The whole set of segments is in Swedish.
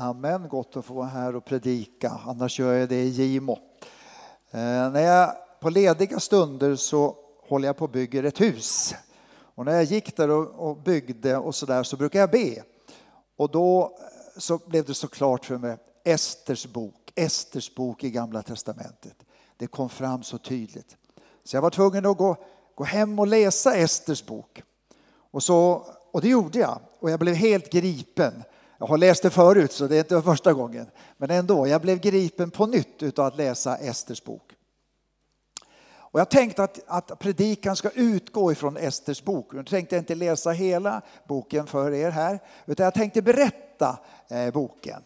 Amen, gott att få vara här och predika. Annars gör jag det i Gimo. Eh, när jag på lediga stunder så håller jag på och bygger ett hus. Och när jag gick där och, och byggde och så där så brukar jag be. Och då eh, så blev det så klart för mig, Esters bok, Esters bok i Gamla Testamentet. Det kom fram så tydligt. Så jag var tvungen att gå, gå hem och läsa Esters bok. Och, så, och det gjorde jag. Och jag blev helt gripen jag har läst det förut så det är inte första gången. Men ändå, jag blev gripen på nytt av att läsa Esters bok. Och jag tänkte att, att predikan ska utgå ifrån Esters bok. Nu tänkte jag inte läsa hela boken för er här, utan jag tänkte berätta eh, boken.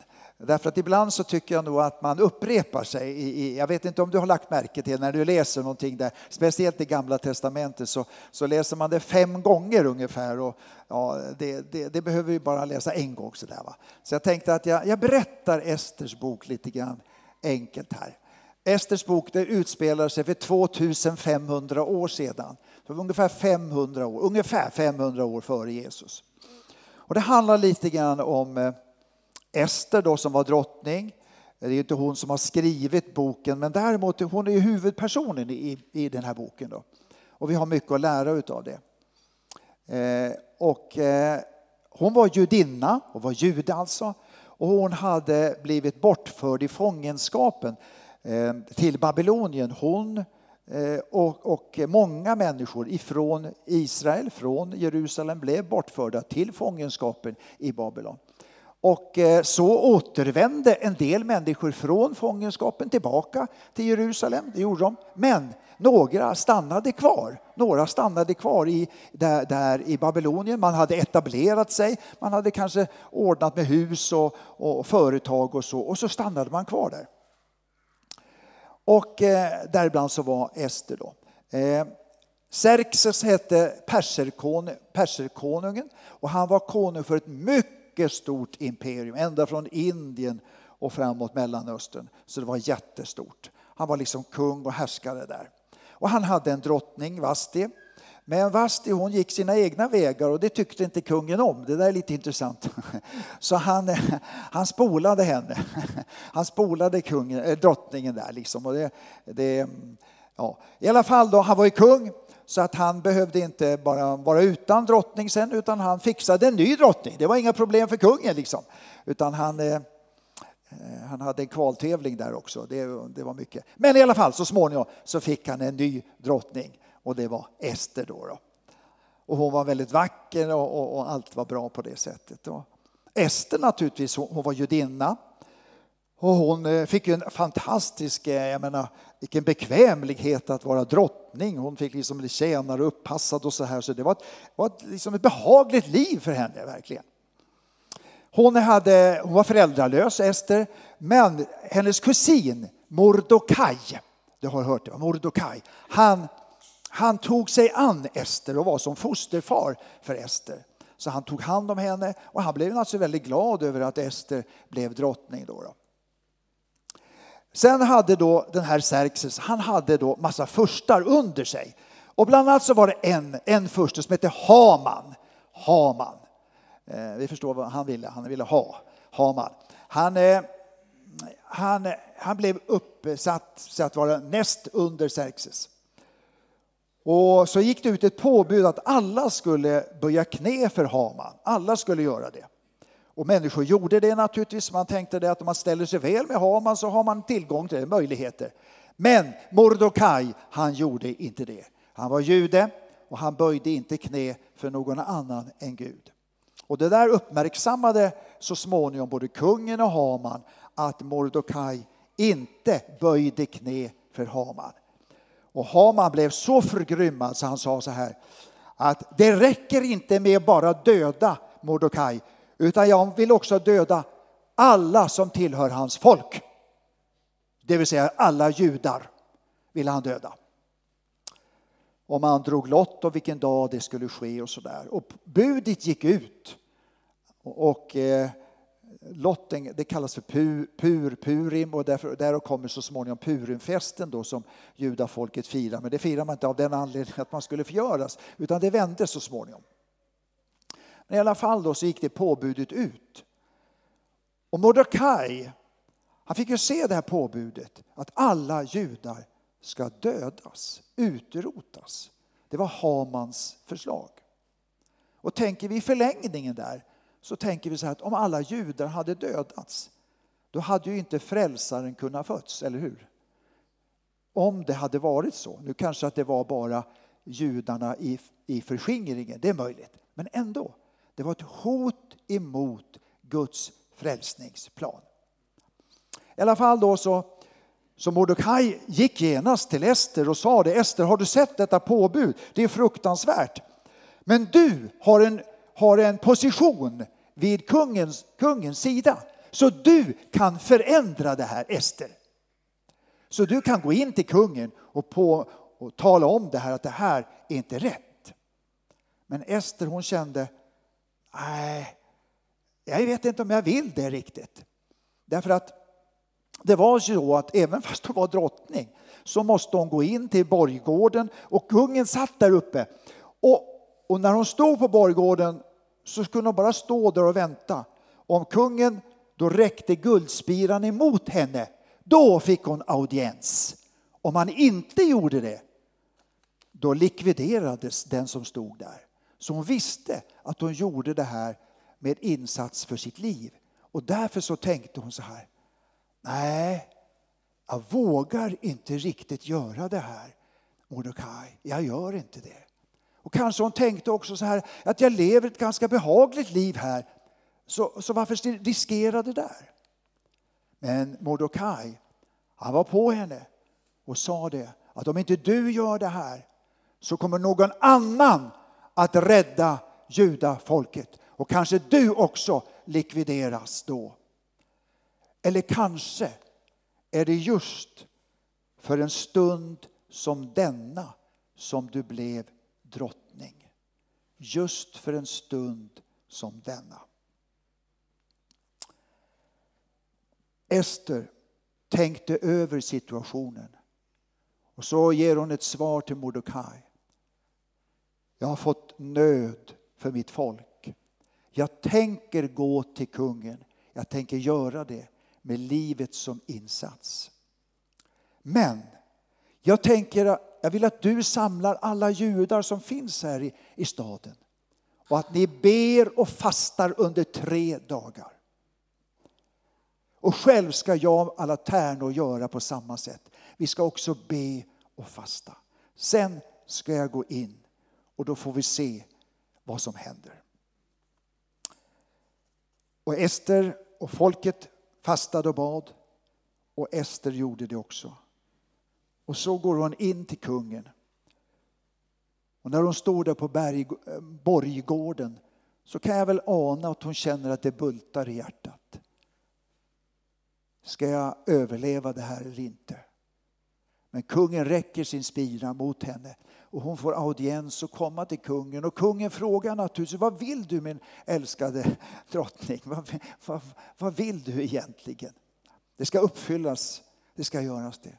Därför att ibland så tycker jag nog att man upprepar sig. I, i, jag vet inte om du har lagt märke till när du läser någonting där, speciellt i Gamla Testamentet, så, så läser man det fem gånger ungefär. Och, ja, det, det, det behöver vi bara läsa en gång. Så, där, va? så jag tänkte att jag, jag berättar Esters bok lite grann enkelt här. Esters bok det utspelar sig för 2500 år sedan. För ungefär 500 år, ungefär 500 år före Jesus. Och det handlar lite grann om eh, Ester då som var drottning. Det är inte hon som har skrivit boken men däremot hon är huvudpersonen i, i den här boken. Då. Och vi har mycket att lära utav det. Eh, och, eh, hon var judinna, och var jude alltså. Och hon hade blivit bortförd i fångenskapen eh, till Babylonien. Hon eh, och, och, många människor ifrån Israel, från Jerusalem, blev bortförda till fångenskapen i Babylon. Och eh, så återvände en del människor från fångenskapen tillbaka till Jerusalem. Det gjorde de. Men några stannade kvar. Några stannade kvar i, där, där, i Babylonien. Man hade etablerat sig. Man hade kanske ordnat med hus och, och företag och så. Och så stannade man kvar där. Och eh, däribland så var Ester då. Eh, Xerxes hette perserkonungen och han var konung för ett mycket mycket stort imperium, ända från Indien och framåt Mellanöstern. Så det var jättestort. Han var liksom kung och härskare där. Och han hade en drottning, Vasti. Men Vasti hon gick sina egna vägar och det tyckte inte kungen om. Det där är lite intressant. Så han, eh, han spolade henne. Han spolade kungen, eh, drottningen där. Liksom. Och det, det, ja. I alla fall, då, han var ju kung så att han behövde inte bara vara utan drottning sen utan han fixade en ny drottning. Det var inga problem för kungen liksom. Utan han, eh, eh, han hade en kvaltävling där också. Det, det, var mycket. Men i alla fall så småningom så fick han en ny drottning och det var Ester då. då. Och hon var väldigt vacker och, och, och, allt var bra på det sättet. Och Ester naturligtvis, hon, hon var judinna. Och hon eh, fick ju en fantastisk, eh, jag menar, vilken bekvämlighet att vara drottning. Hon fick liksom bli tjänare uppassad och så här. Så det var ett, var ett, liksom ett behagligt liv för henne verkligen. Hon, hade, hon var föräldralös, Ester, men hennes kusin Mordokaj, du har hört det, Mordokaj, han, han tog sig an Ester och var som fosterfar för Ester. Så han tog hand om henne och han blev alltså väldigt glad över att Ester blev drottning. Då, då. Sen hade då den här Xerxes, han hade då massa furstar under sig. Och bland annat så var det en, en furste som hette Haman. Haman. Eh, vi förstår vad han ville, han ville ha Haman. Han, eh, han, han blev uppsatt så att vara näst under Xerxes. Och så gick det ut ett påbud att alla skulle böja knä för Haman. Alla skulle göra det. Och människor gjorde det naturligtvis. Man tänkte det att om man ställer sig väl med Haman så har man tillgång till det, möjligheter. Men Mordokaj, han gjorde inte det. Han var jude och han böjde inte knä för någon annan än Gud. Och det där uppmärksammade så småningom både kungen och Haman att Mordokaj inte böjde knä för Haman. Och Haman blev så förgrymmad så han sa så här att det räcker inte med bara döda Mordokaj utan jag vill också döda alla som tillhör hans folk. Det vill säga alla judar vill han döda. Och man drog lott om vilken dag det skulle ske och sådär. Och budet gick ut. Och eh, lotten, det kallas för pur, pur purim och därför, därav kommer så småningom purimfesten då som judafolket firar. Men det firar man inte av den anledningen att man skulle förgöras utan det vände så småningom. Men i alla fall då så gick det påbudet ut. Och Mordecai, han fick ju se det här påbudet att alla judar ska dödas, utrotas. Det var Hamans förslag. Och tänker vi i förlängningen där så tänker vi så här att om alla judar hade dödats då hade ju inte frälsaren kunnat fötts, eller hur? Om det hade varit så. Nu kanske att det var bara judarna i, i förskingringen, det är möjligt. Men ändå, det var ett hot emot Guds frälsningsplan. I alla fall då så, så Mordecai gick genast till Ester och sa det. Ester, har du sett detta påbud? Det är fruktansvärt. Men du har en, har en position vid kungens, kungens sida. Så du kan förändra det här, Ester. Så du kan gå in till kungen och, på, och tala om det här, att det här är inte rätt. Men Ester hon kände, nej, jag vet inte om jag vill det riktigt. Därför att det var så att även fast hon var drottning så måste hon gå in till borggården och kungen satt där uppe. Och, och när hon stod på borggården så skulle hon bara stå där och vänta. Om kungen då räckte guldspiran emot henne, då fick hon audiens. Om han inte gjorde det, då likviderades den som stod där. Så hon visste att hon gjorde det här med insats för sitt liv. Och därför så tänkte hon så här, nej, jag vågar inte riktigt göra det här, Mordecai. Jag gör inte det. Och kanske hon tänkte också så här, att jag lever ett ganska behagligt liv här, så, så varför riskera det där? Men Mordecai, han var på henne och sa det, att om inte du gör det här så kommer någon annan att rädda judafolket. Och kanske du också likvideras då. Eller kanske är det just för en stund som denna som du blev drottning. Just för en stund som denna. Ester tänkte över situationen. Och så ger hon ett svar till Mordecai. Jag har fått nöd för mitt folk. Jag tänker gå till kungen. Jag tänker göra det med livet som insats. Men jag tänker, jag vill att du samlar alla judar som finns här i, i staden och att ni ber och fastar under tre dagar. Och själv ska jag alla tärnor göra på samma sätt. Vi ska också be och fasta. Sen ska jag gå in och då får vi se vad som händer. Och Ester och folket fastade och bad och Ester gjorde det också. Och så går hon in till kungen. Och när hon står där på berg, borggården så kan jag väl ana att hon känner att det bultar i hjärtat. Ska jag överleva det här eller inte? Men kungen räcker sin spira mot henne och hon får audiens och komma till kungen. Och kungen frågar naturligtvis, vad vill du min älskade drottning? Vad, vad, vad vill du egentligen? Det ska uppfyllas, det ska göras det.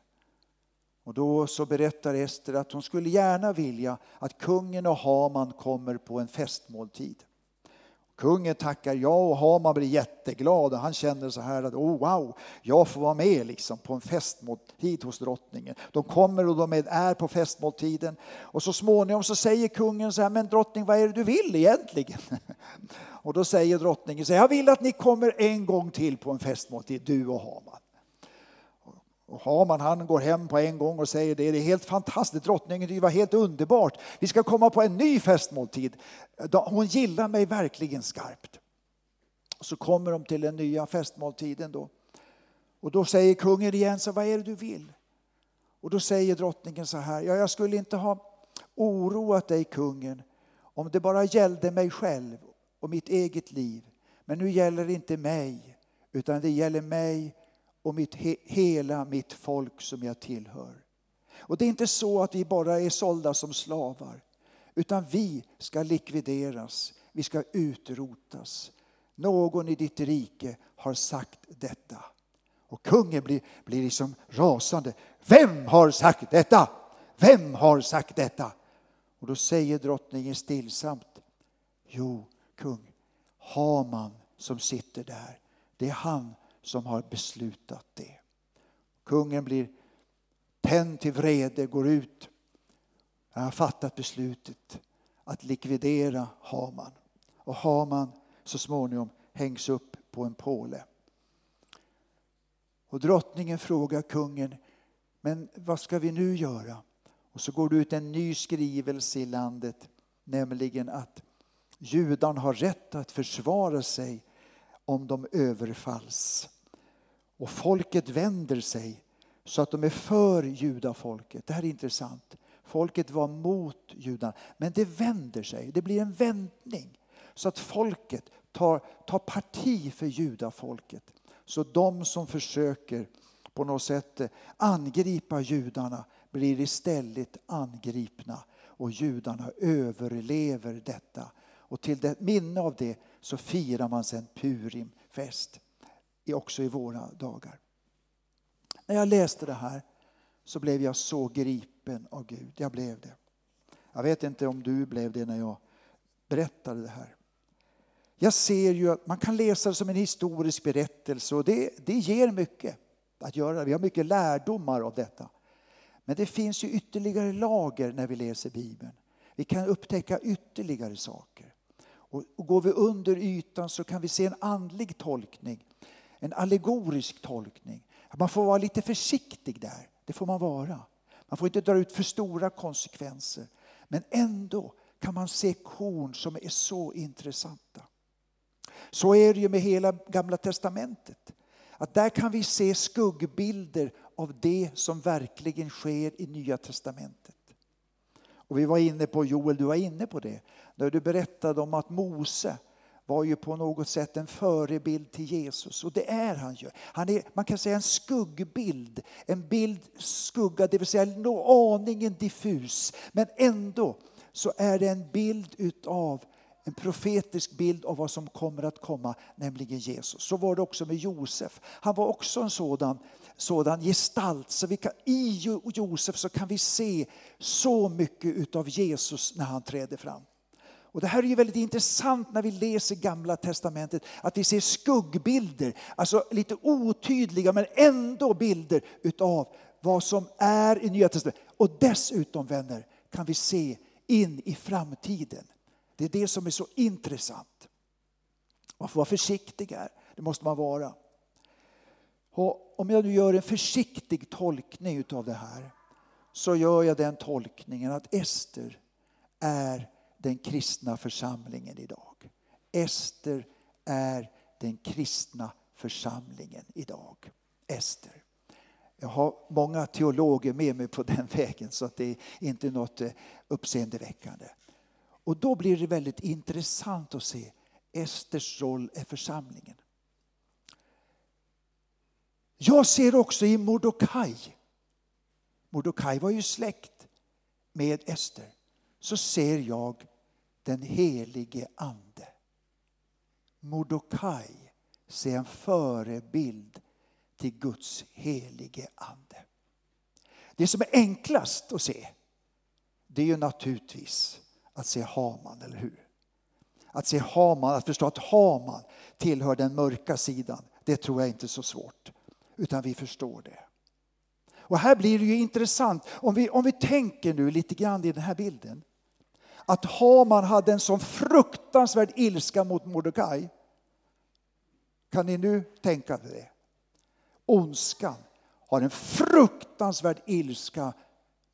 Och då så berättar Ester att hon skulle gärna vilja att kungen och Haman kommer på en festmåltid. Kungen tackar ja och Haman blir jätteglad och han känner så här att oh, wow, jag får vara med liksom på en festmåltid hos drottningen. De kommer och de är på festmåltiden och så småningom så säger kungen så här, men drottning vad är det du vill egentligen? Och då säger drottningen så här, jag vill att ni kommer en gång till på en festmåltid, du och Haman. Och Haman han går hem på en gång och säger det, det är helt fantastiskt, drottningen det var helt underbart. Vi ska komma på en ny festmåltid. Hon gillar mig verkligen skarpt. Så kommer de till den nya festmåltiden då. Och då säger kungen igen, så vad är det du vill? Och då säger drottningen så här, ja, jag skulle inte ha oroat dig kungen om det bara gällde mig själv och mitt eget liv. Men nu gäller det inte mig, utan det gäller mig och mitt, hela mitt folk som jag tillhör. Och det är inte så att vi bara är sålda som slavar, utan vi ska likvideras, vi ska utrotas. Någon i ditt rike har sagt detta. Och kungen blir, blir liksom rasande. Vem har sagt detta? Vem har sagt detta? Och då säger drottningen stillsamt. Jo, kung, Haman som sitter där. Det är han som har beslutat det. Kungen blir tänd till vrede, går ut. Han har fattat beslutet att likvidera Haman. Och Haman så småningom hängs upp på en påle. Och drottningen frågar kungen, men vad ska vi nu göra? Och så går det ut en ny skrivelse i landet, nämligen att judarna har rätt att försvara sig om de överfalls. Och folket vänder sig så att de är för judafolket. Det här är intressant. Folket var mot judarna, men det vänder sig. Det blir en vändning så att folket tar, tar parti för judafolket. Så de som försöker på något sätt angripa judarna blir istället angripna och judarna överlever detta. Och till det, minne av det så firar man sen Purimfest, också i våra dagar. När jag läste det här så blev jag så gripen av Gud. Jag blev det. Jag vet inte om du blev det när jag berättade det här. Jag ser ju att man kan läsa det som en historisk berättelse och det, det ger mycket att göra. Vi har mycket lärdomar av detta. Men det finns ju ytterligare lager när vi läser Bibeln. Vi kan upptäcka ytterligare saker. Och, och går vi under ytan så kan vi se en andlig tolkning, en allegorisk tolkning. Man får vara lite försiktig där, det får man vara. Man får inte dra ut för stora konsekvenser. Men ändå kan man se korn som är så intressanta. Så är det ju med hela Gamla Testamentet. Att där kan vi se skuggbilder av det som verkligen sker i Nya Testamentet. Och vi var inne på, Joel, du var inne på det, när du berättade om att Mose var ju på något sätt en förebild till Jesus. Och det är han ju. Han är, man kan säga en skuggbild. En bild skugga, det vill säga aningen diffus. Men ändå så är det en bild utav en profetisk bild av vad som kommer att komma, nämligen Jesus. Så var det också med Josef. Han var också en sådan, sådan gestalt. Så vi kan, I Josef så kan vi se så mycket utav Jesus när han träder fram. Och det här är ju väldigt intressant när vi läser Gamla Testamentet, att vi ser skuggbilder, alltså lite otydliga men ändå bilder utav vad som är i Nya Testamentet. Och dessutom vänner kan vi se in i framtiden. Det är det som är så intressant. Man får vara försiktig här, det måste man vara. Och om jag nu gör en försiktig tolkning utav det här så gör jag den tolkningen att Ester är den kristna församlingen idag. Ester är den kristna församlingen idag. Ester. Jag har många teologer med mig på den vägen så att det är inte något eh, uppseendeväckande. Och då blir det väldigt intressant att se Esters roll är församlingen. Jag ser också i Mordokaj, Mordokaj var ju släkt med Ester, så ser jag den helige Ande. Mordokaj ser en förebild till Guds helige Ande. Det som är enklast att se, det är ju naturligtvis att se Haman, eller hur? Att se Haman, att förstå att Haman tillhör den mörka sidan, det tror jag inte är så svårt. Utan vi förstår det. Och här blir det ju intressant, om vi, om vi tänker nu lite grann i den här bilden. Att Haman hade en sån fruktansvärd ilska mot Mordecai. Kan ni nu tänka på det? Ondskan har en fruktansvärd ilska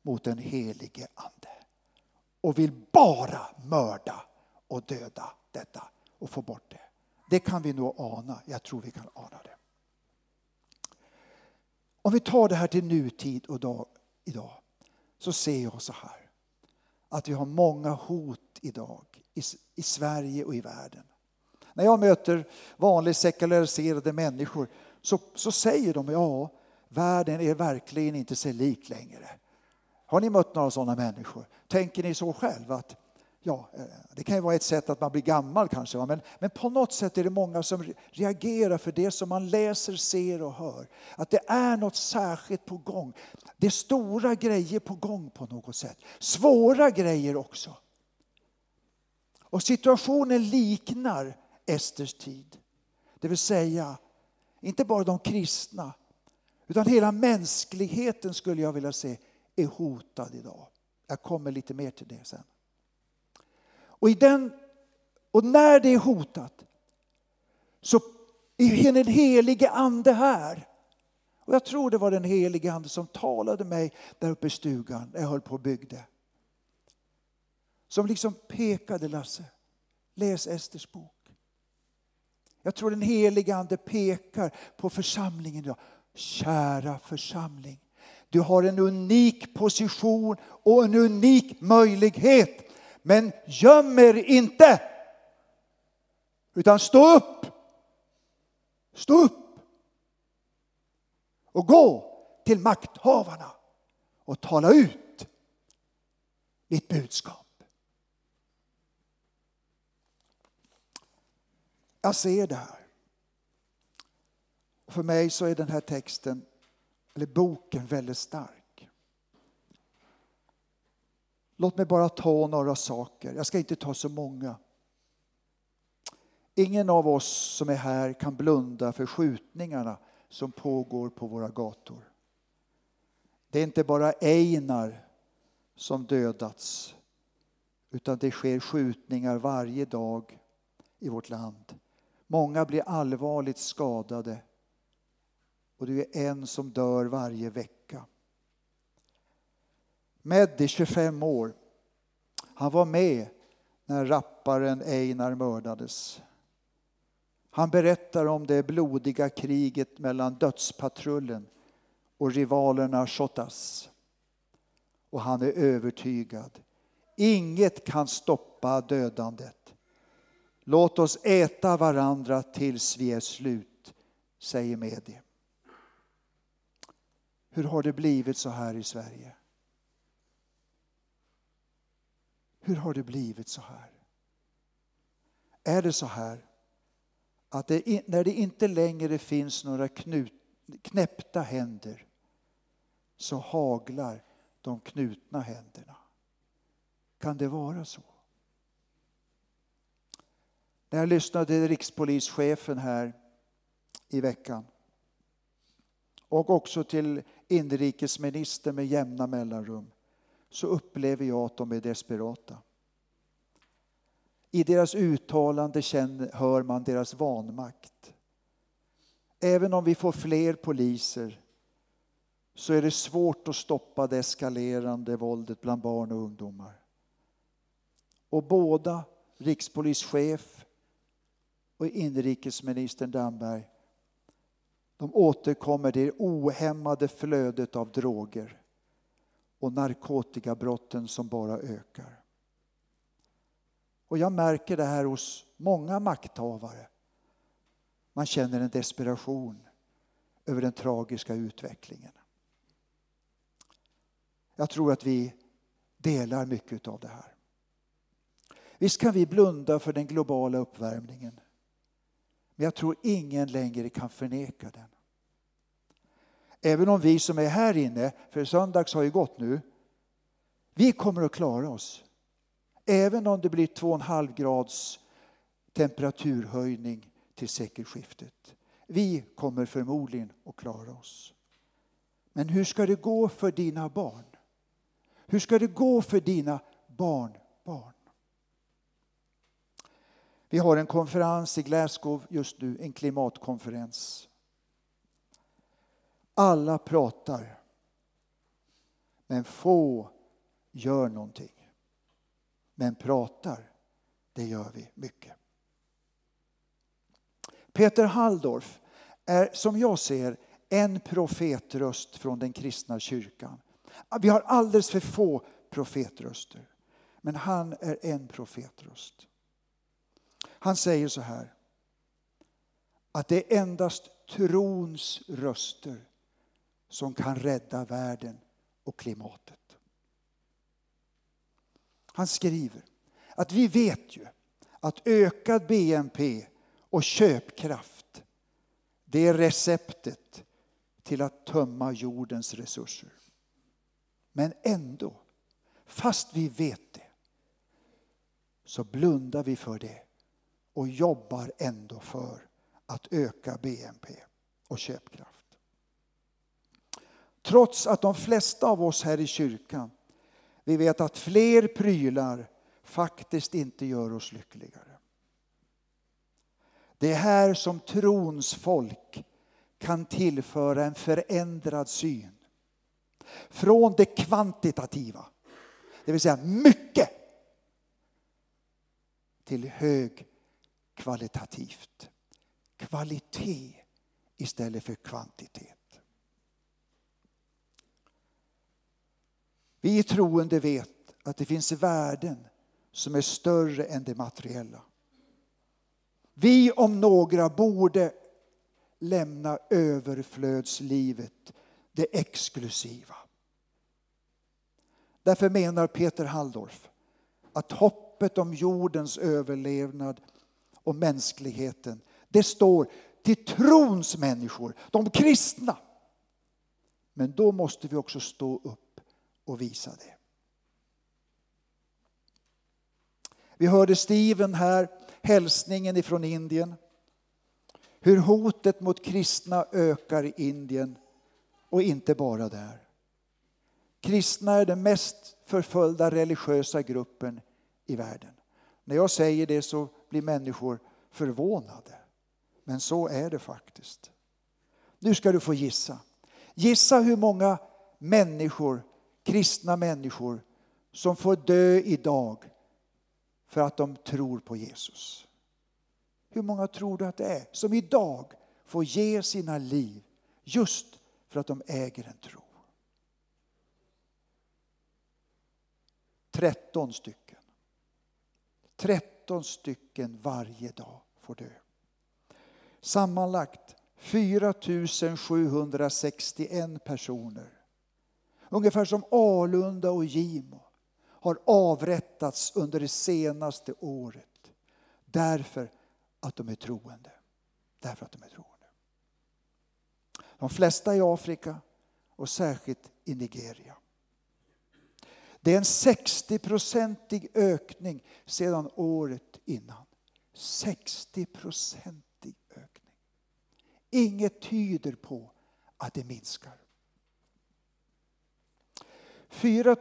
mot den helige Ande och vill bara mörda och döda detta och få bort det. Det kan vi nog ana. Jag tror vi kan ana det. Om vi tar det här till nutid och dag, idag så ser jag så här att vi har många hot idag i, i Sverige och i världen. När jag möter vanligt sekulariserade människor så, så säger de ja, världen är verkligen inte sig lik längre. Har ni mött några sådana människor? Tänker ni så själv att ja, eh, det kan ju vara ett sätt att man blir gammal kanske, men, men på något sätt är det många som reagerar för det som man läser, ser och hör. Att det är något särskilt på gång. Det är stora grejer på gång på något sätt. Svåra grejer också. Och situationen liknar Esters tid. Det vill säga inte bara de kristna, utan hela mänskligheten skulle jag vilja se är hotad idag. Jag kommer lite mer till det sen. Och, i den, och när det är hotat så är den helige ande här. Och jag tror det var den helige ande som talade mig där uppe i stugan när jag höll på och byggde. Som liksom pekade Lasse, läs Esters bok. Jag tror den helige ande pekar på församlingen idag. Kära församling, du har en unik position och en unik möjlighet. Men göm er inte! Utan stå upp! Stå upp! Och gå till makthavarna och tala ut ditt budskap. Jag ser det här. För mig så är den här texten, eller boken, väldigt stark. Låt mig bara ta några saker. Jag ska inte ta så många. Ingen av oss som är här kan blunda för skjutningarna som pågår på våra gator. Det är inte bara Einar som dödats utan det sker skjutningar varje dag i vårt land. Många blir allvarligt skadade och det är en som dör varje vecka. Meddi, 25 år, han var med när rapparen Einar mördades. Han berättar om det blodiga kriget mellan dödspatrullen och rivalerna Shottaz. Och han är övertygad. Inget kan stoppa dödandet. Låt oss äta varandra tills vi är slut, säger Medi. Hur har det blivit så här i Sverige? Hur har det blivit så här? Är det så här att det, när det inte längre finns några knut, knäppta händer så haglar de knutna händerna? Kan det vara så? När jag lyssnade till rikspolischefen här i veckan och också till inrikesministern med jämna mellanrum så upplever jag att de är desperata. I deras uttalande känner, hör man deras vanmakt. Även om vi får fler poliser så är det svårt att stoppa det eskalerande våldet bland barn och ungdomar. Och båda, rikspolischef och inrikesministern Damberg, de återkommer till det ohämmade flödet av droger och narkotikabrotten som bara ökar. Och jag märker det här hos många makthavare. Man känner en desperation över den tragiska utvecklingen. Jag tror att vi delar mycket av det här. Visst kan vi blunda för den globala uppvärmningen. Men jag tror ingen längre kan förneka den. Även om vi som är här inne, för söndags har ju gått nu, vi kommer att klara oss. Även om det blir 2,5 grads temperaturhöjning till sekelskiftet. Vi kommer förmodligen att klara oss. Men hur ska det gå för dina barn? Hur ska det gå för dina barnbarn? Vi har en konferens i Glasgow just nu, en klimatkonferens. Alla pratar, men få gör någonting. Men pratar, det gör vi mycket. Peter Halldorf är som jag ser en profetröst från den kristna kyrkan. Vi har alldeles för få profetröster, men han är en profetröst. Han säger så här, att det är endast trons röster som kan rädda världen och klimatet. Han skriver att vi vet ju att ökad BNP och köpkraft det är receptet till att tömma jordens resurser. Men ändå, fast vi vet det, så blundar vi för det och jobbar ändå för att öka BNP. och köpkraft. Trots att de flesta av oss här i kyrkan, vi vet att fler prylar faktiskt inte gör oss lyckligare. Det är här som trons folk kan tillföra en förändrad syn. Från det kvantitativa, det vill säga mycket, till hög kvalitativt. Kvalitet istället för kvantitet. Vi troende vet att det finns värden som är större än det materiella. Vi om några borde lämna överflödslivet, det exklusiva. Därför menar Peter Halldorf att hoppet om jordens överlevnad och mänskligheten, det står till trons människor, de kristna. Men då måste vi också stå upp och visa det. Vi hörde Steven här, hälsningen ifrån Indien. Hur hotet mot kristna ökar i Indien och inte bara där. Kristna är den mest förföljda religiösa gruppen i världen. När jag säger det så blir människor förvånade. Men så är det faktiskt. Nu ska du få gissa. Gissa hur många människor, kristna människor, som får dö idag för att de tror på Jesus. Hur många tror du att det är som idag får ge sina liv just för att de äger en tro? 13 stycken. 13 stycken varje dag får dö. Sammanlagt 4 761 personer. Ungefär som Alunda och Gimo har avrättats under det senaste året. Därför att de är troende. Därför att de är troende. De flesta i Afrika och särskilt i Nigeria. Det är en 60-procentig ökning sedan året innan. 60-procentig ökning. Inget tyder på att det minskar. 4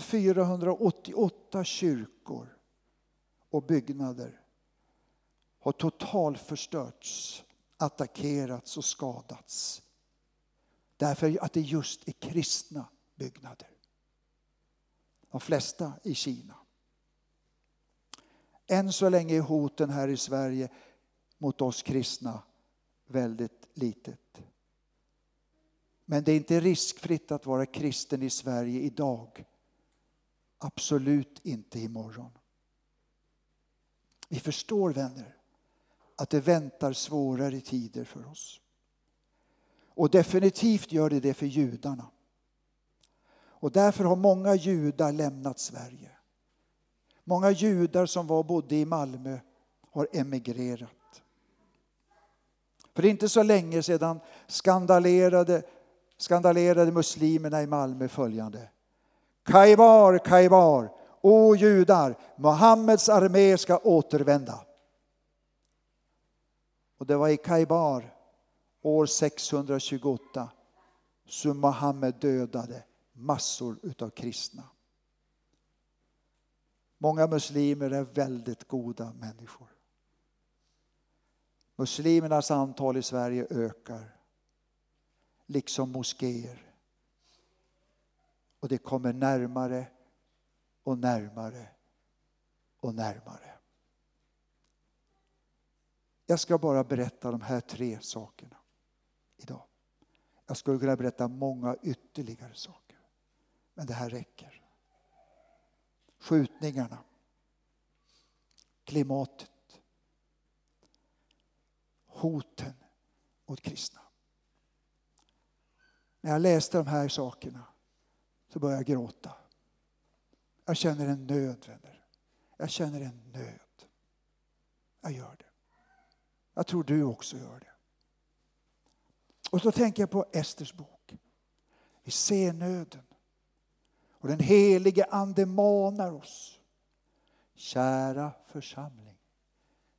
488 kyrkor och byggnader har totalförstörts, attackerats och skadats. Därför att det just är kristna byggnader. De flesta i Kina. Än så länge är hoten här i Sverige mot oss kristna väldigt litet. Men det är inte riskfritt att vara kristen i Sverige idag. Absolut inte imorgon. Vi förstår vänner att det väntar svårare tider för oss. Och definitivt gör det det för judarna. Och därför har många judar lämnat Sverige. Många judar som var bodde i Malmö har emigrerat. För inte så länge sedan skandalerade, skandalerade muslimerna i Malmö följande. Kaibar, Kaibar, o judar, Mohammeds armé ska återvända. Och det var i Kaibar år 628 som Mohammed dödade massor utav kristna. Många muslimer är väldigt goda människor. Muslimernas antal i Sverige ökar, liksom moskéer. Och det kommer närmare och närmare och närmare. Jag ska bara berätta de här tre sakerna idag. Jag skulle kunna berätta många ytterligare saker. Men det här räcker. Skjutningarna. Klimatet. Hoten mot kristna. När jag läste de här sakerna så började jag gråta. Jag känner en nöd, vänner. Jag känner en nöd. Jag gör det. Jag tror du också gör det. Och så tänker jag på Esters bok. Vi ser nöden. Och den helige Ande manar oss. Kära församling,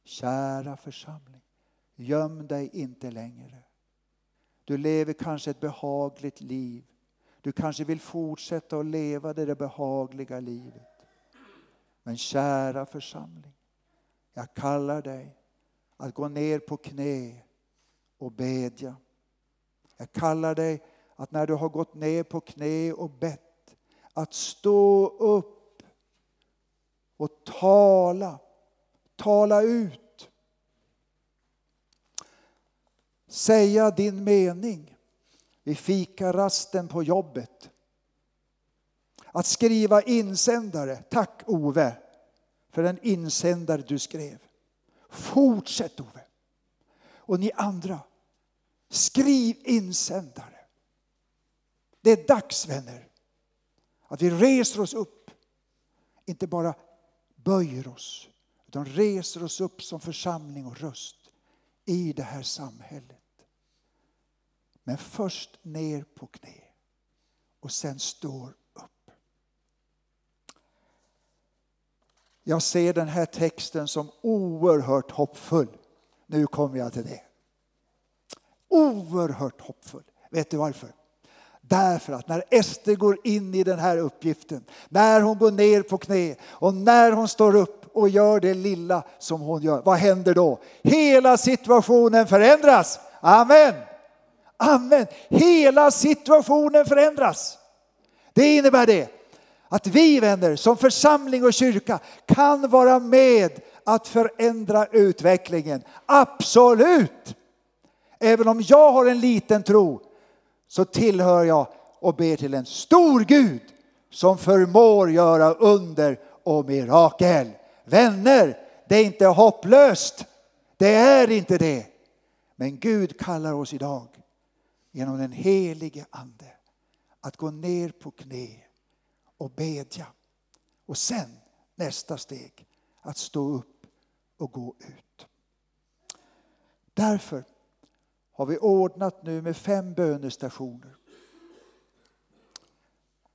kära församling, göm dig inte längre. Du lever kanske ett behagligt liv. Du kanske vill fortsätta att leva det där behagliga livet. Men kära församling, jag kallar dig att gå ner på knä och bedja. Jag kallar dig att när du har gått ner på knä och bett, att stå upp och tala. Tala ut. Säga din mening vid fikarasten på jobbet. Att skriva insändare. Tack Ove för den insändare du skrev. Fortsätt Ove. Och ni andra, skriv insändare. Det är dags vänner att vi reser oss upp. Inte bara böjer oss utan reser oss upp som församling och röst i det här samhället. Men först ner på knä och sen står upp. Jag ser den här texten som oerhört hoppfull. Nu kommer jag till det. Oerhört hoppfull. Vet du varför? Därför att när Ester går in i den här uppgiften, när hon går ner på knä och när hon står upp och gör det lilla som hon gör, vad händer då? Hela situationen förändras. Amen. Amen. Hela situationen förändras. Det innebär det att vi vänner som församling och kyrka kan vara med att förändra utvecklingen. Absolut! Även om jag har en liten tro så tillhör jag och ber till en stor Gud som förmår göra under och mirakel. Vänner, det är inte hopplöst. Det är inte det. Men Gud kallar oss idag genom den helige Ande att gå ner på knä och bedja. Och sen nästa steg, att stå upp och gå ut. Därför har vi ordnat nu med fem bönestationer.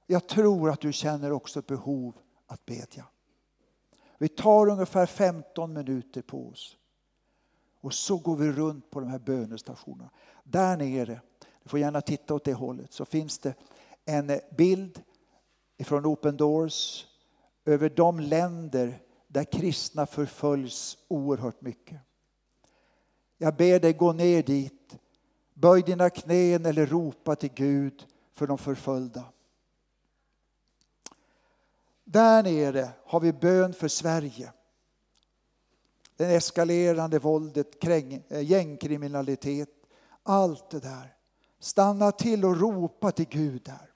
Jag tror att du känner också ett behov att bedja. Vi tar ungefär 15 minuter på oss. Och så går vi runt på de här bönestationerna. Där nere, du får gärna titta åt det hållet, så finns det en bild från Open Doors över de länder där kristna förföljs oerhört mycket. Jag ber dig gå ner dit, böj dina knän eller ropa till Gud för de förföljda. Där nere har vi bön för Sverige. Det eskalerande våldet, kräng, eh, gängkriminalitet, allt det där. Stanna till och ropa till Gud där.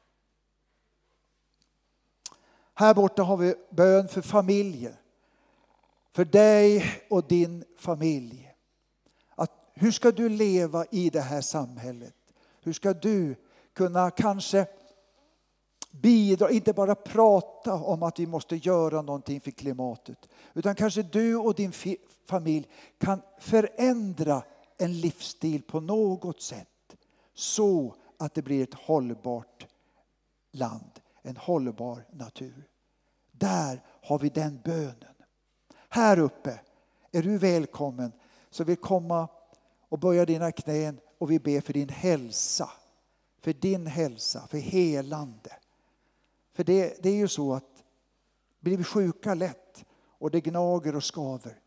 Här borta har vi bön för familjer. För dig och din familj. Att, hur ska du leva i det här samhället? Hur ska du kunna kanske bidra, inte bara prata om att vi måste göra någonting för klimatet. Utan kanske du och din familj kan förändra en livsstil på något sätt. Så att det blir ett hållbart land, en hållbar natur. Där har vi den bönen. Här uppe är du välkommen så vill komma och böja dina knän och vi ber för din hälsa. För din hälsa, för helande. För det, det är ju så att blir vi sjuka lätt och det gnager och skaver.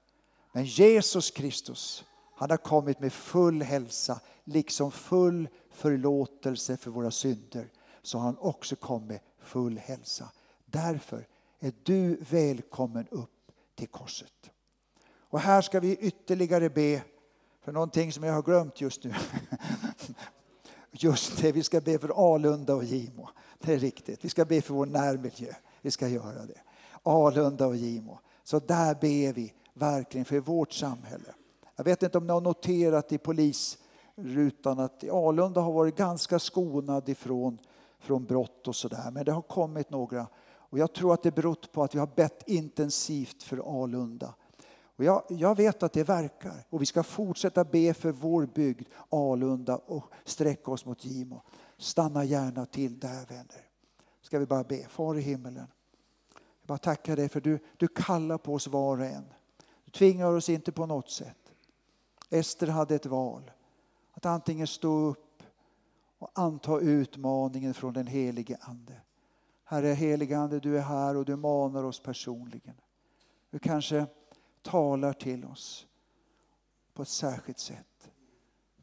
Men Jesus Kristus, han har kommit med full hälsa, liksom full förlåtelse för våra synder. Så har han också kommit med full hälsa. Därför är du välkommen upp till korset. Och här ska vi ytterligare be för någonting som jag har glömt just nu. Just det, vi ska be för Alunda och Gimo. Det är riktigt. Vi ska be för vår närmiljö. Vi ska göra det. Alunda och Gimo. Så där ber vi verkligen för vårt samhälle. Jag vet inte om ni har noterat i polisrutan att Alunda har varit ganska skonad ifrån från brott och sådär. Men det har kommit några. Och jag tror att det berott på att vi har bett intensivt för Alunda. Och jag, jag, vet att det verkar och vi ska fortsätta be för vår bygd, Alunda och sträcka oss mot Gimo. Stanna gärna till där vänner. Ska vi bara be. Far i himmelen. Jag bara tackar dig för du, du kallar på oss var och en. Du tvingar oss inte på något sätt. Ester hade ett val. Att antingen stå upp och anta utmaningen från den helige Ande. Herre helige Ande, du är här och du manar oss personligen. Du kanske talar till oss på ett särskilt sätt.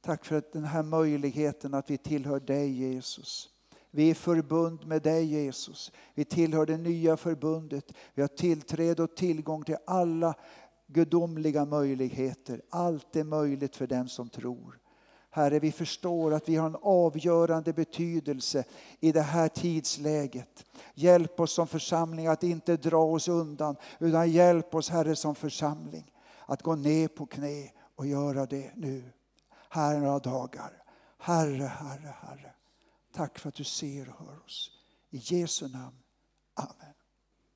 Tack för att den här möjligheten att vi tillhör dig Jesus. Vi är förbund med dig Jesus. Vi tillhör det nya förbundet. Vi har tillträde och tillgång till alla gudomliga möjligheter. Allt är möjligt för den som tror. Herre, vi förstår att vi har en avgörande betydelse i det här tidsläget. Hjälp oss som församling att inte dra oss undan, utan hjälp oss Herre som församling att gå ner på knä och göra det nu. Här några dagar. Herre, Herre, Herre. Tack för att du ser och hör oss. I Jesu namn. Amen.